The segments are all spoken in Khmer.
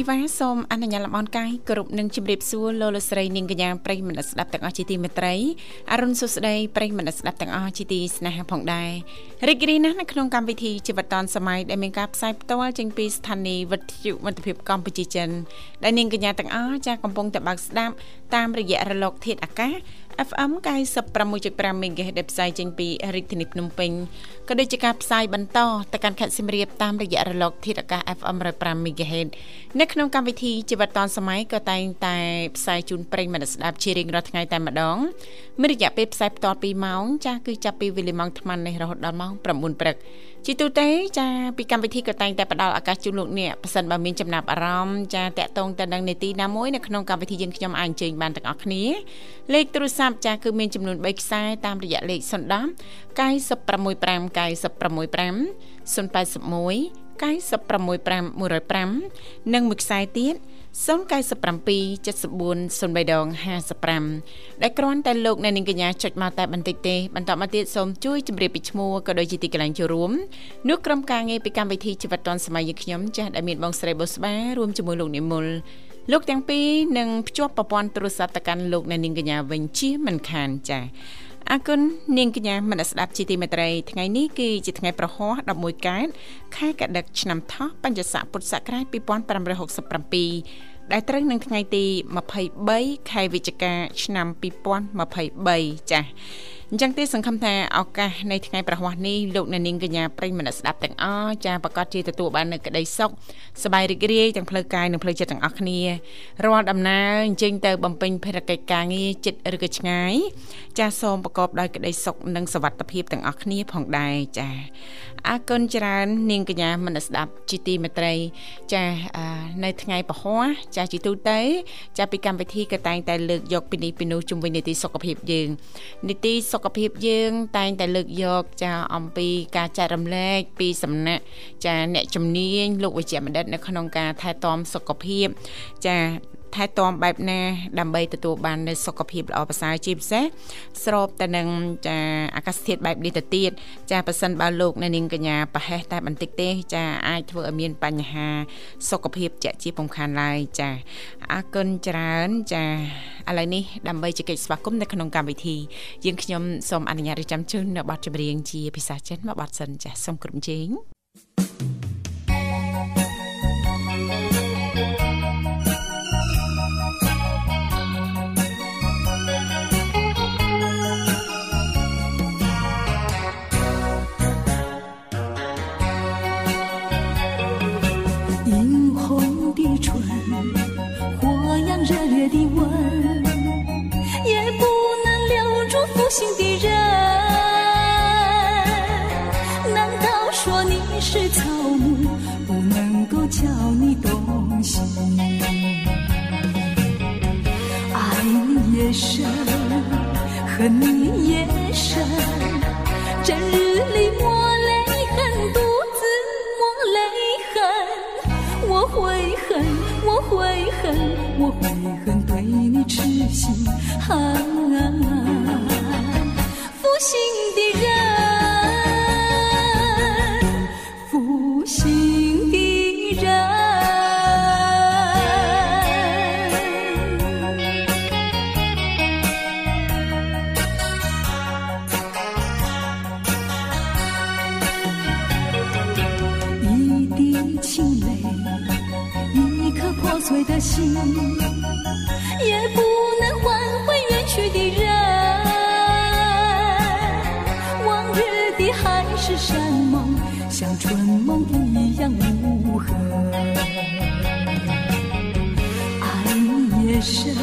ខ្ញុំធីវ៉ាសូមអនុញ្ញាតលំអរកាយគ្រប់នឹងជម្រាបសួរលោកលោកស្រីនាងកញ្ញាប្រិយមិត្តស្ដាប់ទាំងអស់ជាទីមេត្រីអរុនសុស្ដីប្រិយមិត្តស្ដាប់ទាំងអស់ជាទីស្នេហាផងដែររីករាយណាស់នៅក្នុងកម្មវិធីជីវិតឌុនសម័យដែលមានការផ្សាយផ្ទាល់ចេញពីស្ថានីយ៍វិទ្យុមិត្តភាពកម្ពុជាចិនដែលនាងកញ្ញាទាំងអស់ចាកំពុងតែបើកស្ដាប់តាមរយៈរលកធាតុអាកាស FM 96.5 MHz ដែលផ្សាយចេញពីរាជធានីភ្នំពេញក៏ដូចជាការផ្សាយបន្តទៅកាន់ខេត្តសៀមរាបតាមរយៈរលកធាតុអាកាស FM 105 MHz នៅក្នុងកម្មវិធីជីវិតឌុនសម័យក៏តែងតែផ្សាយជូនប្រិយមិត្តស្ដាប់ជារៀងរាល់ថ្ងៃតែម្ដងមានរយៈពេលផ្សាយបន្ត2ម៉ោងចាស់គឺចាប់ពីវេលាម៉ោង8:00នេះរហូតដល់ម៉ោង9:00ព្រឹក ជាទូទៅចាពីកម្មវិធីក៏តែងតែផ្ដល់ឱកាសជូនលោកអ្នកប៉ះសិនបើមានចំណាប់អារម្មណ៍ចាតាក់ទងទៅនឹងនីតិណាមួយនៅក្នុងកម្មវិធីយើងខ្ញុំអាចអញ្ជើញបានទាំងអស់គ្នាលេខទូរស័ព្ទចាគឺមានចំនួន3ខ្សែតាមរយៈលេខ010 965 965 081 965 105និងមួយខ្សែទៀត097 74 03ដង55ដែលគ្រាន់តែលោកអ្នកនាងកញ្ញាចុចមកតែបន្តិចទេបន្តមកទៀតសូមជួយជម្រាបពីឈ្មោះក៏ដូចជាទីកន្លែងចូលរួមនោះក្រុមការងារពីកម្មវិធីជីវិតឌុនសម័យយើងខ្ញុំចាស់ដែលមានបងស្រីបុស្បារួមជាមួយលោកនិមលលោកទាំងពីរនឹងភ្ជាប់ប្រព័ន្ធទូរស័ព្ទទៅកាន់លោកអ្នកនាងកញ្ញាវិញជាមិនខានចា៎ អរគុណនាងកញ្ញាមនស្ដាប់ជីទីមេត្រីថ្ងៃនេះគឺជាថ្ងៃប្រហោះ11កើតខែកដឹកឆ្នាំថោះបញ្ញស័កពុទ្ធសករាជ2567ដែលត្រូវនឹងថ្ងៃទី23ខែវិច្ឆិកាឆ្នាំ2023ចា៎ អញ្ចឹងទេសង្ឃឹមថាឱកាសនៃថ្ងៃប្រហ័សនេះលោកអ្នកនាងកញ្ញាប្រិយមិត្តស្ដាប់ទាំងអស់ចាប្រកាសជាទទួលបាននូវក្តីសុខសប្បាយរីករាយទាំងផ្លូវកាយនិងផ្លូវចិត្តទាំងអស់គ្នារាល់ដំណើរអញ្ជើញទៅបំពេញភារកិច្ចការងារចិត្តឬក៏ឆ្ងាយចាសូមប្រកបដោយក្តីសុខនិងសុវត្ថិភាពទាំងអស់គ្នាផងដែរចាអរគុណច្រើននាងកញ្ញាមនស្ដាប់ជីទីមេត្រី ចានៅថ្ងៃពហុចាជីទូទៅចាពីកម្មវិធីក៏តែងតែលើកយកពីនេះពីនោះជុំវិញនីតិសុខភាពយើងនីតិសុខភាពយើង តែងតែលើកយកចាអំពីការចែករំលែកពីសំណាក់ចាអ្នកជំនាញលោកវិជ្ជបណ្ឌិតនៅក្នុងការថែទាំសុខភាពចា ថែទាំបែបណាដើម្បីទទួលបាននូវសុខភាពល្អប្រសើរជាពិសេសស្របទៅនឹងចាអាកាសធាតុបែបនេះទៅទៀតចាប៉ះសិនបើលោកនៅនាងកញ្ញាប្រហែសតែបន្តិចទេចាអាចធ្វើឲ្យមានបញ្ហាសុខភាពជាក់ជាពំខានឡើយចាអរគុណច្រើនចាឥឡូវនេះដើម្បីជែកស្វាគមន៍នៅក្នុងកម្មវិធីយើងខ្ញុំសូមអនុញ្ញាតរៀបចំជូននៅបទចម្រៀងជាភាសាចិនមកបទសិនចាសូមគ្រប់ជេង thank you 心的人，难道说你是草木，不能够叫你动心？爱你也深，恨你也深，整日里抹泪痕，独自抹泪痕。我会恨，我会恨，我会恨，对你痴心。心的人，负心的人，一滴清泪，一颗破碎的心，梦一样无痕，爱你也深，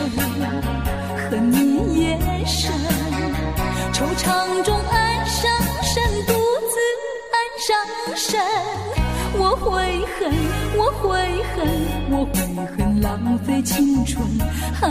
恨你也深，惆怅中暗伤神，独自暗伤神。我会恨，我会恨，我会恨，浪费青春。啊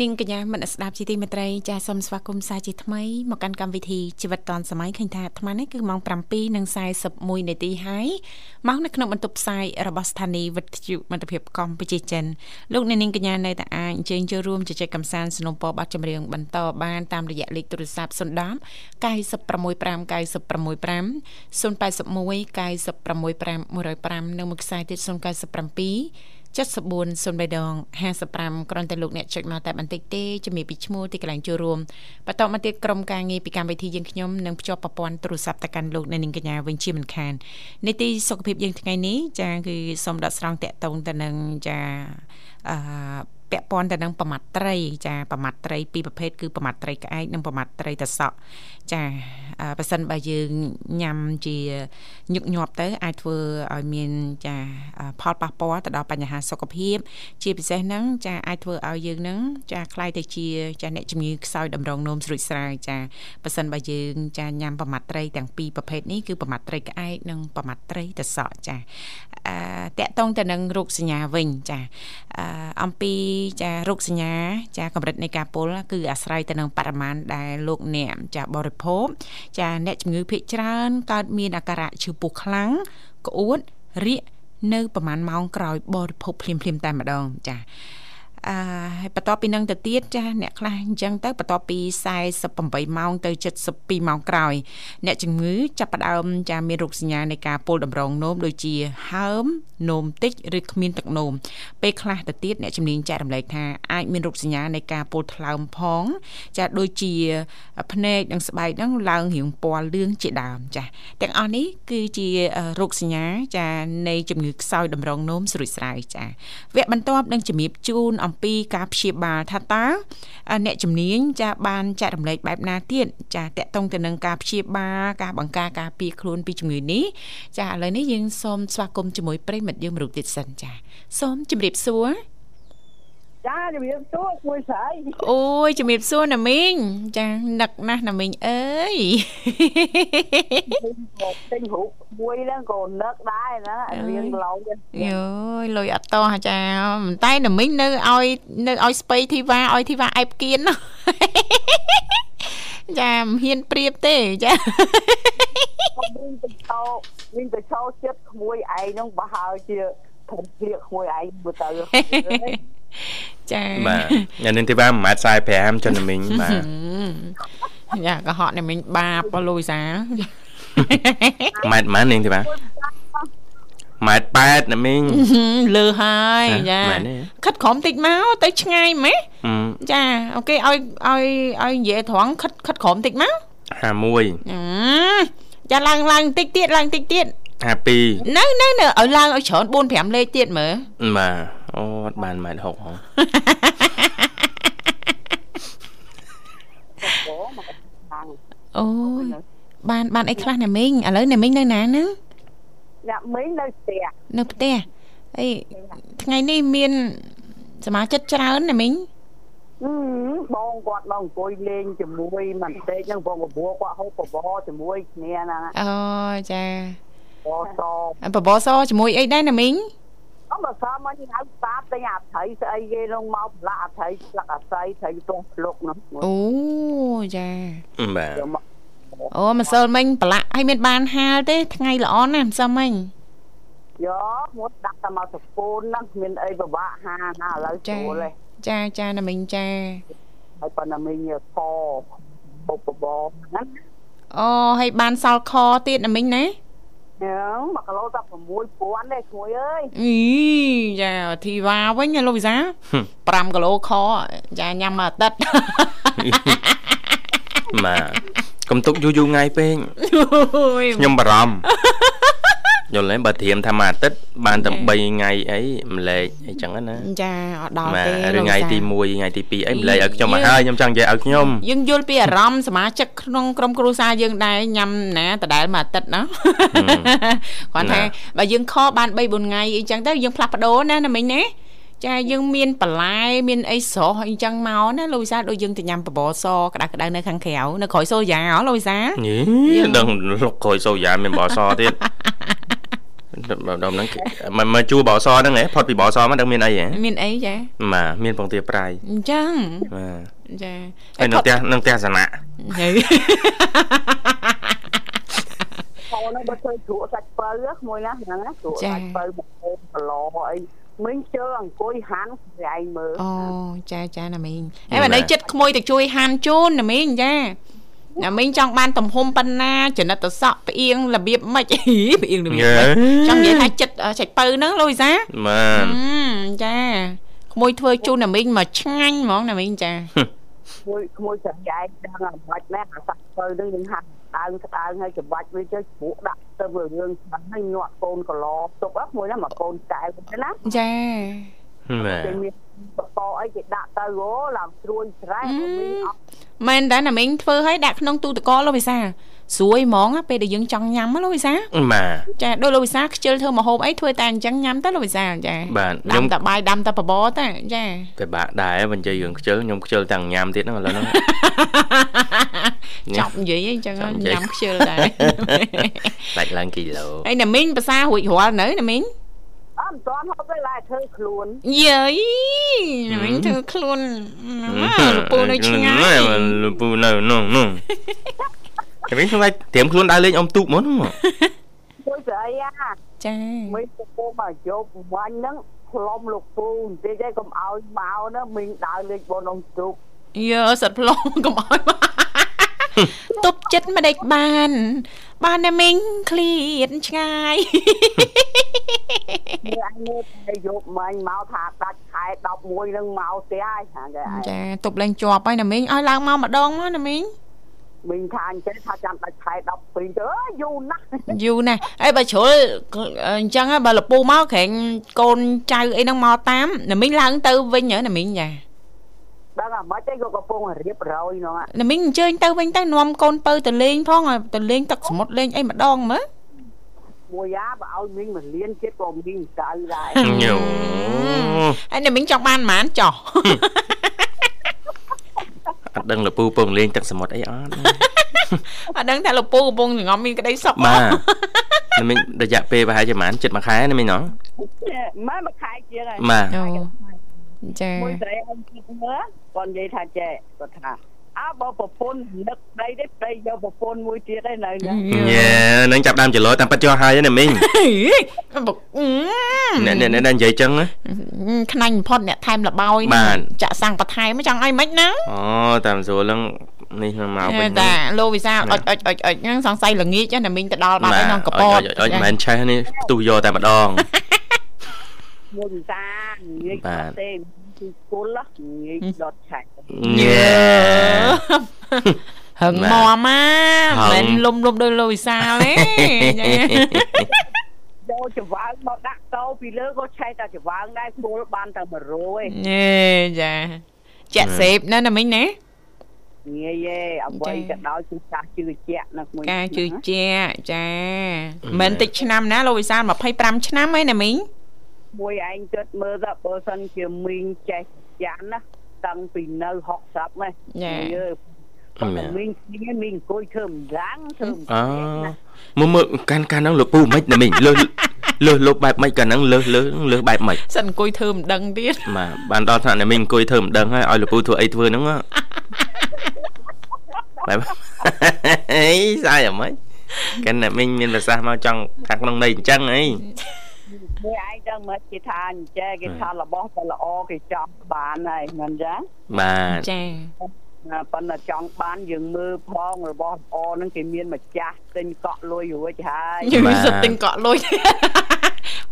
នាងកញ្ញាមនស្ដាប់ជីទីមេត្រីចាសសូមស្វាគមន៍សាជាថ្មីមកកាន់កម្មវិធីជីវិតឌွန်សម័យឃើញថាអាត្មានេះគឺម៉ោង7:41នាទីហើយមកនៅក្នុងបន្ទប់ផ្សាយរបស់ស្ថានីយ៍វិទ្យុមិត្តភាពកម្ពុជាចិនលោកអ្នកនាងកញ្ញានៅតែអាចអញ្ជើញចូលរួមជជែកកម្សាន្តสนុំពរប័ណ្ណចម្រៀងបន្តបានតាមរយៈលេខទូរស័ព្ទ010 965 965 081 965 105និងមួយខ្សែទៀត097 74 03ដង55គ្រាន់តែលោកអ្នកចុចមកតែបន្តិចទេជំរាបពីឈ្មោះទីកន្លែងចូលរួមបន្តមកទៀតក្រុមការងារពីកម្មវិធីយើងខ្ញុំនឹងភ្ជាប់ប្រព័ន្ធទូរស័ព្ទទៅកាន់លោកអ្នកនាងកញ្ញាវិញជាមិនខាននីតិសុខភាពយើងថ្ងៃនេះចាគឺសូមដកស្រង់តកតងទៅនឹងចាអឺពាក់ព័ន្ធទៅនឹងប្រមាត់ត្រីចាប្រមាត់ត្រីពីរប្រភេទគឺប្រមាត់ត្រីក្អែកនិងប្រមាត់ត្រីតសក់ចាបើសិនបើយើងញ៉ាំជាញឹកញាប់ទៅអាចធ្វើឲ្យមានចាផលប៉ះពាល់ទៅដល់បញ្ហាសុខភាព ជាពិសេសហ្នឹងចាអាចធ្វើឲ្យយើងហ្នឹងចាខ្លាយទៅជាចាអ្នកជំងឺខ្សោយតម្រងនោមស្រួចស្រាវចាបើសិនបើយើងចាញ៉ាំប្រមាត់ត្រីទាំងពីរប្រភេទនេះគឺប្រមាត់ត្រីក្អែកនិងប្រមាត់ត្រីតសក់ចាអឺតកតងទៅនឹងរោគសញ្ញាវិញចាអឺអំពីចារោគសញ្ញាចាកម្រិតនៃការពុលគឺអាស្រ័យទៅនឹងបរិមាណដែលលោកអ្នកចាបរិភោគចាអ្នកជំងឺភាគច្រើនកើតមានអាការៈឈឺពោះខ្លាំងក្អួតរាកនៅប្រហែលម៉ោងក្រោយបរិភោគភ្លាមៗតែម្ដងចា អឺហើយបន្ទាប់ពីនឹងទៅទៀតចាអ្នកខ្លះអញ្ចឹងទៅបន្ទាប់ពី48ម៉ោងទៅ72ម៉ោងក្រោយ អ្នកជំងឺចាប់ផ្ដើមចាមានរោគសញ្ញានៃការពុលតម្រងនោមដូចជាហើមនោមតិចឬគ្មានទឹកនោមពេលខ្លះទៅទៀតអ្នកជំនាញចែករំលែកថាអាចមានរោគសញ្ញានៃការពុលថ្លើមផង ចាដូចជាភ្នែកនិងស្បែកហ្នឹងឡើងរាងពណ៌លឿងជាដើមចាទាំងអស់នេះគឺជារោគសញ្ញា ចានៃជំងឺខ្សោយតម្រងនោមស្រួយស្រាវចាវគ្គបន្ទាប់នឹងជំរាបជូនអំពីការព្យាបាលថាតើអ្នកជំនាញចាបានចែករំលែកបែបណាទៀតចាតកតងទៅនឹងការព្យាបាលការបង្ការការពារខ្លួនពីជំងឺនេះចាឥឡូវនេះយើងសូមស្វាគមន៍ជាមួយប្រិមិត្តយើងមរុកទៀតសិនចាសូមជម្រាបសួរ ចាជំរាបសួរមួយស្រីអូយជំរាបសួរណាមីងចានឹកណាស់ណាមីងអើយមកទិញរូបមួយហ្នឹងក៏នឹកដែរណារៀងឡងយោយលុយអត់តោះចាមិនតែណាមីងនៅឲ្យនៅឲ្យស្ពៃធីវ៉ាឲ្យធីវ៉ាអែបគៀនណាចាមិនហ៊ានប្រៀបទេចាវិញទៅឈោវិញទៅឈោចិត្តក្មួយឯងហ្នឹងបើហើយជាធំព្រាកក្មួយឯងមើលទៅ ចាបាទញ៉ាំនឹងទីបាន1.45ម៉ែត្រចុនមីងបាទយ៉ាកុហកនេះមីងបាបលុយសាម៉ែត្រម៉ាននាងទីបានម៉ែត្រ8ណាមីងលើហើយចាខិតក្រោមតិចមកទៅឆ្ងាយម៉េះចាអូខេឲ្យឲ្យឲ្យនិយាយត្រង់ខិតខិតក្រោមតិចមក51ចាឡើងឡើងតិចទៀតឡើងតិចទៀត52នៅនៅនៅឲ្យឡើងឲ្យច្រើន4 5លេខទៀតមើលបាទ អូអត់បានម៉ែត្រ6ហងអូយបានបានអីខ្លះណាមីងឥឡូវណាមីងនៅណាហ្នឹងអ្នកមីងនៅផ្ទះនៅផ្ទះអីថ្ងៃនេះមានសមាជិកច្រើនណាមីងបងគាត់មកអង្គុយលេងជាមួយមិនតិចហ្នឹងបងកបួគាត់ហូបបបរជាមួយគ្នាហ្នឹងអូចាបបសបបសជាមួយអីដែរណាមីង អមសាមកញ៉ៅតាទិញអាត្រីស្អីគេនោះមកផ្លាក់អាត្រីស្លឹកអាស័យត្រីទោះភ្លុកនោះអូចាបាទអូម្សិលមិញប្រឡាក់ឲ្យមានបានហាលទេថ្ងៃល្អណាស់ម្សិលមិញយកមួយដាក់តែមកសពូនហ្នឹងគ្មានអីពិបាកហាណាឥឡូវចាស្រួលទេចាចាណាមីងចាហើយប៉ុណ្ណាមីងកបុបបហ្នឹងអូហើយបានសល់ខទៀតណាមីងណា ហ្នឹង1គីឡូតែ6000ទេឈ្ងុយអើយអីចាធីវ៉ាវិញណាលោកវិសា5គីឡូខចាញ៉ាំមួយអាទិត្យបាទកុំទុកយូរយូរថ្ងៃពេកអូយខ្ញុំបារម្ភ យល់ទេបើត្រៀមថាមួយអាទិត្យបានតែ3ថ្ងៃអីម្លែកអីចឹងណាចាអត់ដល់បាទទេឬលោកថ្ងៃវិសាទី1ថ្ងៃទី2អីម្លែកឲ្យខ្ញុំមកហើយខ្ញុំចង់និយាយឲ្យខ្ញុំយើងយល់ពីអារម្មណ៍សមាជិកក្នុងក្រុមគ្រួសារយើងដែរញ៉ាំណាដដែលមួយអាទិត្យណាគាត់ថាបើយើងខបាន3 4ថ្ងៃអីចឹងទៅយើងផ្លាស់ប្ដូរណាណាមិញណាចាយើងមានបន្លែមានអីស្រស់អីចឹងមកណាលោកវិសាដូចយើងទៅញ៉ាំបបរសក្តៅក្តៅនៅខាងក្រៅនៅក្រោយសូយ៉ាហ៎លោកវិសាយីដឹងលុកក្រោយសូយ៉ាមានបអសទៀត ដល់ហ្នឹងគេមកមកជួបអសហ្នឹងហ៎ផុតពីបអសមកដឹងមានអីហ៎មានអីចាបាទមានពងទាប្រៃអញ្ចឹងបាទចាហើយនៅផ្ទះនៅផ្ទះសនៈហើយខោហ្នឹងបើធ្វើជ្រក់សាច់បើក្មួយណាហ្នឹងណាជ្រក់សាច់បើមកអូនប្រឡអីមិញជើអង្គុយហាន់ស្រីឯងមើលអូចាចាណាមីងហើយបើនៅចិត្តក្មួយទៅជួយហាន់ជូនណាមីងចា ណាមីងចង់បានទំហំប៉ុណ្ណាចនិតទៅសក់ផ្អៀងរបៀបម៉េចអីផ្អៀងរបៀបម៉េចចង់និយាយថាចិត្តចាច់បើហ្នឹងលុយសាបាទហឹមចាក្មួយធ្វើជូនណាមីងមកឆ្ងាញ់ហ្មងណាមីងចាក្មួយក្មួយស្រីឯងដឹងអាបាច់ណាអាសាច់បើហ្នឹងយើងហាន់ដើងក្តៅហើយច្បាច់វាទៅជ្រក់ដាក់ទៅវារឿងស្បាច់ហើយញាត់កូនកឡទុកហ្នឹងមួយណាមកកូនកែវទៅណាចាបាទគេមានបបអីគេដាក់ទៅអូឡើងស្រួយស្រែមីអត់ មែនតើណាមីងធ្វើឲ្យដាក់ក្នុងទូទឹកកកលោកវិសាស្រួយហ្មងពេលដែលយើងចង់ញ៉ាំលោកវិសាបាទចាដូចលោកវិសាខ្ជិលធ្វើម្ហូបអីធ្វើតែអញ្ចឹងញ៉ាំទៅលោកវិសាចាបាទដាខ្ញុំំតែបាយដាំតែបបរតែចាពិបាកដែរបើនិយាយរឿងខ្ជិលខ្ញុំខ្ជិលទាំងញ៉ាំទៀតហ្នឹងឥឡូវហ្នឹងចប់និយាយអីចឹងចប់និយាយញ៉ាំខ្ជិលដែរដាច់ឡើងគីឡូហើយណាមីងភាសារួចរាល់នៅណាមីងអត់ មិនទាន់ហូបទេឡើយធ្វើខ្លួនយាយណាមីងធ្វើខ្លួនលពូនៅឆ្ងាយលពូនៅនោះនោះតែវិញខ្ញុំតែត្រៀមខ្លួនដើរលេងអ៊ំទូកហ្មងហ្នឹងមួយស្រីអាចាមីងទៅពោមកយកវាញ់ហ្នឹងខ្លុំលោកពូបន្តិចឯងកុំឲ្យមកណាមីងដើរលេងបន ông ទូកយើសិតផ្លងកុំឲ្យមកទប់ចិត្តមិនដេចបាន បានណាមីងឃ្លៀតឆ្ងាយមើលអញមើលតែយកមាញ់មកថាដាច់ខែ11ហ្នឹងមកផ្ទះហើយហាគេឯងចាទប់លែងជាប់ហើយណាមីងឲ្យឡើងមកម្ដងមកណាមីងមីងថាអញ្ចឹងថាចាំដាច់ខែ12ទៅអើយយូរណាស់យូរណាស់អីបើជ្រុលអញ្ចឹងហ៎បើលពូមកក្រែងកូនចៅអីហ្នឹងមកតាមណាមីងឡើងទៅវិញហ៎ណាមីងចា ដឹងអាម៉េចទេក៏កំពុងរៀបរយហ្នឹងណាមីងអញ្ជើញទៅវិញទៅនាំកូនពៅទៅលេងផងឲ្យទៅលេងទឹកសមុទ្រលេងអីម្ដងមើលមួយយ៉ាបើឲ្យមីងមកលៀនចិត្តក៏មីងចៅដែរញូហើយណាមីងចង់បានប៉ុន្មានចោះអត់ដឹងលពូពងលេងទឹកសមុទ្រអីអត់អត់ដឹងថាលពូកំពុងសងំមានក្តីសុខបាទណាមីងរយៈពេលប្រហែលជាប្រហែលជិតមួយខែណាមីងណោះម៉ែមកខែជាងហើយបាទអូចាមួយស្រីអញគិតមើល គាត់និយាយថាចេះគាត់ថាអើបើប្រពន្ធនឹកប្តីទេប្តីយកប្រពន្ធមួយទៀតឯនៅហ្នឹងញ៉ែនឹងចាប់ដើមចលោតាមប៉ាត់ចោះហើយណាមីងបុកអឺអ្នកអ្នកអ្នកនិយាយចឹងណាខ្នាញ់បំផុតអ្នកថែមលបោយបាទចាក់សាំងបន្ថែមចង់ឲ្យម៉េចណាអូតាមស្រួលហ្នឹងនេះនឹងមកវិញតាលោកវិសាអុចអុចអុចអុចហ្នឹងសង្ស័យល្ងាចណាមីងទៅដល់បាត់ហើយក្នុងកពតអត់មិនមែនឆេះនេះផ្ទុះយកតែម្ដងមួយវិសាងាយបាទ គាត់ទេគឺគុលងាយដុតឆាច់ញ៉ែហឹងបាទមកម៉ាហឹមិនងលុំលុំដោយលោកវិសាទេចាយកច្បើងមកដាក់តោពីលើក៏ឆែកតែច្បើងដែរគល់បានតែ100ឯងញេចាចាក់សេបណាណាមីងណាងាយឯងអ្វីក៏ដោយគឺចាស់ជឿជាក់នៅមួយការជឿជាក់ចាមិនតិចឆ្នាំណាលោកវិសាល25ឆ្នាំហើយណាមីង មួយឯងគិតមើលទៅបើសិនជាមីងចេះយ៉ាងណាតាំងពីនៅ60ណាចាយើអឺមីងមីងមីងអង្គុយធ្វើម្យ៉ាងធ្វើម្អយ៉ាងណាមើលមើលកាន់កាន់ហ្នឹងលពូមិនណាមីងលើសលើសលបបែបម៉េចកាន់ហ្នឹងលើសលើសលើសបែបម៉េចសិនអង្គុយធ្វើមិនដឹងទៀតបាទបានដល់ថ្នាក់ណាមីងអង្គុយធ្វើមិនដឹងហើយឲ្យលពូធ្វើអីធ្វើហ្នឹងហ៎បែបអីសាយអ្ហ្មិចកាន់ណាមីងមានប្រសាសន៍មកចង់ខាងក្នុងន័យអញ្ចឹងអី មមួយឯងដឹងមកគេថាអញ្ចេះគេថារបស់តែល្អគេចង់បានហើយមិនចឹងបាទចាណាប៉ុន្តែចង់បានយើងមើលផងរបស់ល្អហ្នឹងគេមានម្ចាស់ទិញកក់លុយរួចហើយយូរសុទ្ធទិញកក់លុយ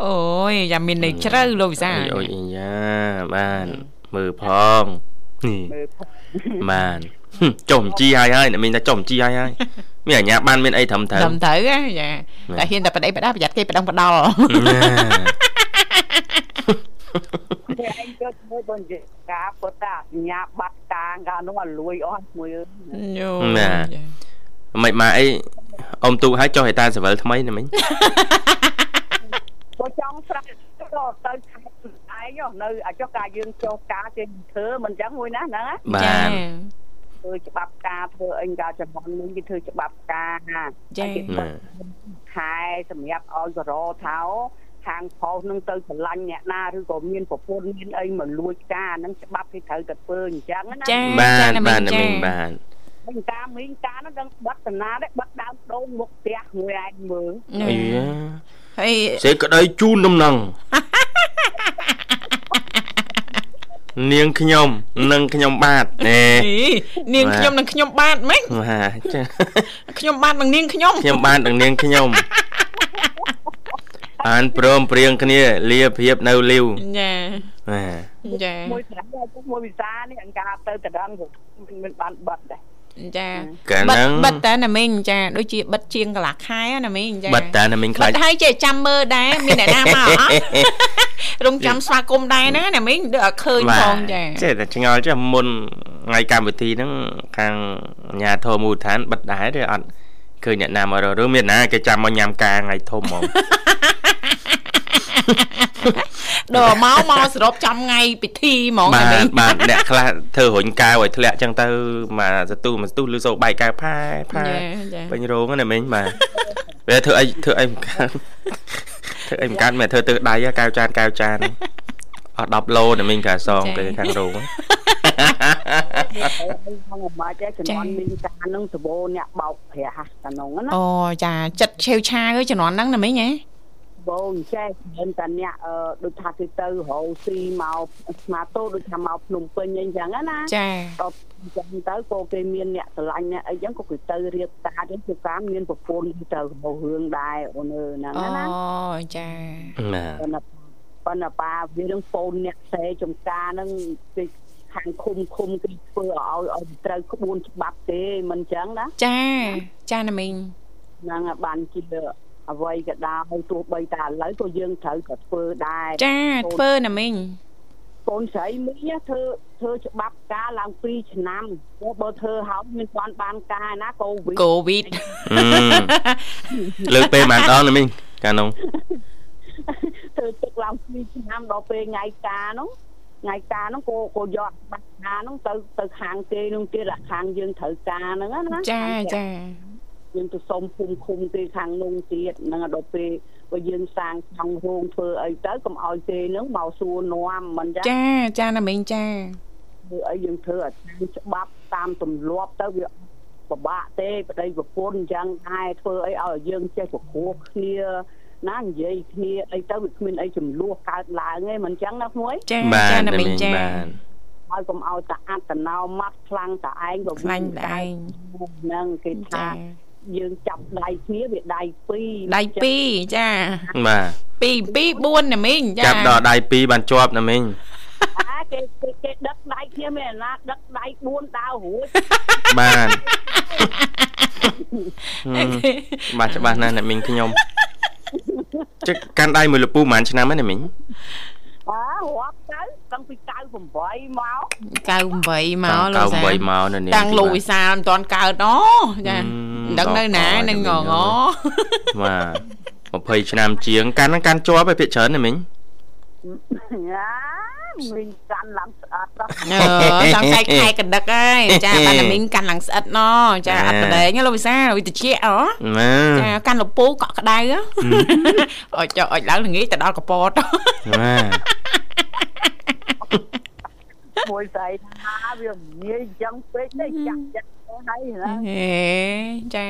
អូយយ៉ាមានន័យជ្រៅលោកវិសាលអូយអីយ៉ាបានមើលផងនេះមើលផងបាន ហឹមចុំជីហើយហើយអ្នកមីងថាចុំជីហើយហើយមានអាញាបានមានអីត្រឹមត្រូវត្រឹមត្រូវហ៎ចាបាទតែហ៊ានតែបដិបដាប្រយ័ត្នគេបដងបដល់គេឯងចូលមើលបងជាការពុតតាសញ្ញាបាត់តាងកាលនោះឲ្យលួយអស់មួយអើយញោណាមិនមកអីអ៊ំទូឲ្យចុះឯតាសវលថ្មីណាមីងបើចង់ស្រាប់ក៏ទៅខេត្តឯងនៅអាចុះការយើងចូលការគេធ្វើមិនចឹងមួយណាហ្នឹងណាបាន ធ្វើច្បាប់ការធ្វើអីការចំនួននេះគេធ្វើច្បាប់ការណាចាគេបើកខែសម្រាប់ឲ្យក៏រថោខាងផុសនឹងទៅឆ្លាញ់អ្នកណាឬក៏មានប្រពន្ធមានអីមកលួចការហ្នឹងច្បាប់គេត្រូវតែធ្វើអញ្ចឹងណាចាបានចាបានណាណាមីងចាបានវិញការមីងការហ្នឹងដឹងបិទតាណាដែរបិទដើមដូងមុខផ្ទះមួយឯងមើលញោអីយ៉ាហើយសេចក្តីជូនដំណឹង នាងខ្ញុំនិងខ្ញុំបាទណែអីនាងខ្ញុំនិងខ្ញុំបាទម៉េចបាទចាខ្ញុំបាទនិងនាងខ្ញុំខ្ញុំបាទនិងនាងខ្ញុំអានព្រមព្រៀងគ្នាលាភៀបនៅលីវចាបាទចាមួយស្រាប់ហើយមួយវិសានេះអង្ការទៅតដឹងមិនមិនបានបិទដែរ ចាកាលបិទហ្នឹងបិទតែណាមីងចាដូចជាបិទជាងកន្លះខែណាមីងចាបិទតាណាមីងខ្បិលាចទហើយចេះចាំមើលដែរមានអ្នកណាមកអត់រងចាំស្វាគមន៍ដែរណាណាមីងដូចអត់ឃើញផងចាចេះតែឆ្ងល់ចេះមុនថ្ងៃកម្មវិធីហ្នឹងខាងអាជ្ញាធរមូលដ្ឋានបិទដែរទេអត់ឃើញអ្នកណាមករកឬមានណាគេចាំមកញ៉ាំការថ្ងៃធំហ្មង ដល់មកមកសរុបចាំថ្ងៃពិធីហ្មងបាណាមីទងបាទអ្នកខ្លះធ្វើរុញកៅឲ្យធ្លាក់ចឹងទៅមកសទូមកសទូឬសូបែកកៅផាផាចាចាពេញរោងហ្នឹងណាមិញបាទវាធ្វើអីធ្វើអីមិនកើតធ្វើអីមិនកើតមិនធ្វើទើដៃហ៎កៅចានកៅចានអស់10ឡូណាមិញកាសងទៅខាងរោងខាងមកចេះជំនាន់មីងការហ្នឹងសបោអ្នកបោកប្រាស់តានងណាអូចាចិត្តឆេវឆាវជំនាន់ហ្នឹងណាមីងហ៎ បងចេះមានតែអ្នកអឺដូចថាគេទៅរកស៊ីមកស្មាតូដូចថាមកភ្នំពេញអីចឹងណាចាដល់អញ្ចឹងទៅក៏គេមានអ្នកស្រឡាញ់អ្នកអីចឹងក៏គេទៅរៀបការចឹងគឺការមានប្រពន្ធទៅរបស់រឿងដែរអូនអើហ្នឹងអូណាចាបាទប៉ុន្តែប៉ុន្តែប៉ាវានឹងពូនអ្នកផ្សេងចំការហ្នឹងគេខាងឃុំឃុំគេធ្វើឲ្យឲ្យត្រូវក្បួនច្បាប់ទេមិនចឹងណាចាចាណាមីងហ្នឹងហើយបានជា អ្វីក៏ដោយទោះបីតែឥឡូវក៏យើងត្រូវក៏ធ្វើដែរចាធ្វើណាមីងកូនស្រីមីងធ្វើធ្វើច្បាប់ការឡើង2ឆ្នាំព្រោះបើធ្វើហើយមានបានបានការណាកូវីដកូវីដអឺលើកពេលប៉ុន្មានដងណាមិញកាលនោះធ្វើទឹកឡើង2ឆ្នាំដល់ពេលថ្ងៃការនោះថ្ងៃការនោះក៏ក៏យកច្បាប់ការនោះទៅទៅខាងគេនោះទៀតអាខាងយើងត្រូវការហ្នឹងណាចាចា យើងទៅសុំភូមិឃុំគេខាងនោះទៀតហ្នឹងដល់ពេលបើយើងសាងចង់រោងធ្វើអីទៅកុំឲ្យគេហ្នឹងមកសួរនាំមិនចាចាចាណាមីងចាធ្វើអីយើងធ្វើឲ្យតាមច្បាប់តាមទម្លាប់ទៅវាពិបាកទេប្តីប្រពន្ធអញ្ចឹងដែរធ្វើអីឲ្យយើងចេះប្រគោះគ្នាណានិយាយគ្នាអីទៅវាគ្មានអីចំនួនកើតឡើងទេមិនអញ្ចឹងណាក្មួយចាបាទចាណាណាមីមិងញចាបាទហើយកុំឲ្យតាអត្តណោម៉ាត់ខ្លាំងតាឯងក៏ខ្លាញ់តែឯងហ្នឹងគេថាចា យើងចាប់ដៃគ្នាវាដៃពីរដៃពីរចាបាទពី2 4ណាមីងចាចាប់ដល់ដៃ2បានជាប់ណាមិញអាគេគេគេដឹកដៃគ្នាមានអាណាដឹកដៃ4ដើររួចបាទហឹមបាទច្បាស់ណាស់អ្នកមិញខ្ញុំចឹកកាន់ដៃមួយលពូប្រហែលឆ្នាំហើយណាមិញ អារាប់ទៅតាំងពី98មក98មកលោក98សាមកនៅនេះតាំងលោកវិសាលមិនទាន់កើតណចាមិនដឹងនៅណានឹងងងបាទ20ឆ្នាំជាងកាន់ហ្នឹងកាន់ជាប់ហើយភាកច្រើនណាមិញអា មានកាន់ឡើងស្អាតដល់អឺចង់ចែកខែកណ្ដឹកហើយចាបានតែមីងកាន់ឡើងស្អិតណចាអត់បដែងលោកវិសាលវិតិជាអណាចាកាន់លពូកក់ក្ដៅអុចចុះអុចឡើងល្ងាចទៅដល់កពតបាទមួយស្អីថាវាងាយអញ្ចឹងពេកទេចាក់ចិត្ត ហើយណាហេចា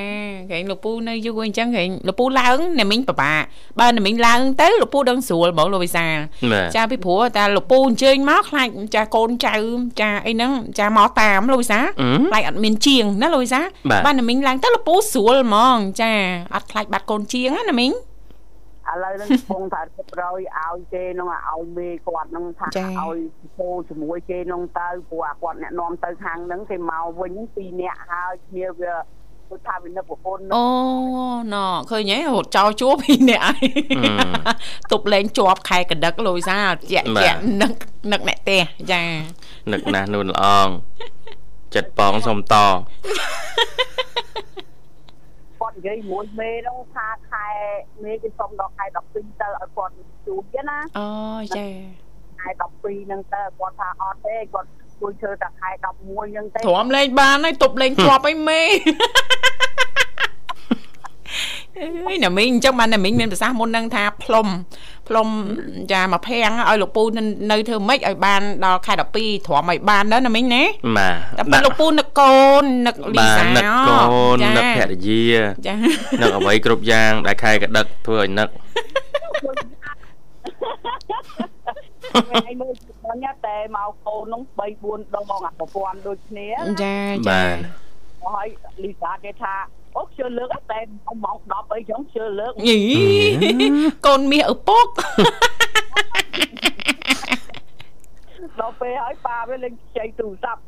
គេលោកពូនៅយូរអញ្ចឹងគេលោកពូឡើងអ្នកមីងពិបាកបើអ្នកមីងឡើងទៅលោកពូដឹងស្រួលហ្មងលោកវិសាលបាទចាពីព្រោះតែលោកពូអញ្ជើញមកខ្លាចចាកូនចៅចាអីហ្នឹងចាមកតាមលោកវិសាលអឺខ្លាចអត់មានជាងណាលោកវិសាលបាទបាទអ្នកមីងឡើងទៅលោកពូស្រួលហ្មង ចាអត់ខ្លាចបាត់កូនជាងណាអ្នកមីងឥឡូវហ្នឹងកំពុងតែរត់រយឲ្យគេហ្នឹងឲ្យមេគាត់ហ្នឹងថាចា៎ឲ្យ ពោជាមួយគេហ្នឹងទៅព្រោះអាគាត់អ្នកនាំទៅខាងហ្នឹងគេមកវិញហ្នឹងពីរនាក់ហើយគ្នាវាគាត់ថាវានឹកប្រពន្ធហ្នឹងអូណ៎ឃើញហ៎រត់ចោលជួបពីអ្នកឯងទប់លេងជាប់ខែកដឹកលោកវិសាលជាក់បាទជាក់នឹកនឹកអ្នកផ្ទះចានឹកណាស់នួនល្អងចិត្តបងសុំតគាត់និយាយមួយមេហ្នឹងថាខែមេគេសុំដល់ខែ12ទៅឲ្យគាត់ជួបទេណាអូចា ខែ12ហ្នឹងទៅគាត់ថាអត់ទេគាត់ជួយធ្វើតែខែ11ហ្នឹងទេទ្រាំលេងបានហើយទប់លេងជាប់អីមេអើយណាមីងអញ្ចឹងបានណាមីងមានប្រសាសន៍មុននឹងថាផ្លុំផ្លុំចាមកភាំងឲ្យលោកពូនៅនៅធ្វើម៉េចឲ្យបានដល់ខែ12ទ្រាំឲ្យបានដែរណាមីងណាបាទតែពេលលោកពូនឹកកូននឹកលីបាទសានឹកកូនចានឹកភរិយាចានឹកអ្វីគ្រប់យ៉ាងដែលខែកដឹកធ្វើឲ្យនឹក ឯងមើលបងញ៉ាតែមកកូនហ្នឹង3 4ដងអាប្រព័ន្ធដូចគ្នាចាចាបាទហើយលីសាគេថាអូខ្ជិលលើកតែម៉ោង10អីចឹងខ្ជិលលើកញីកូនមាសឪពុកដល់ពេលហើយប៉ាវាលេងខ្ចីទូរស័ព្ទ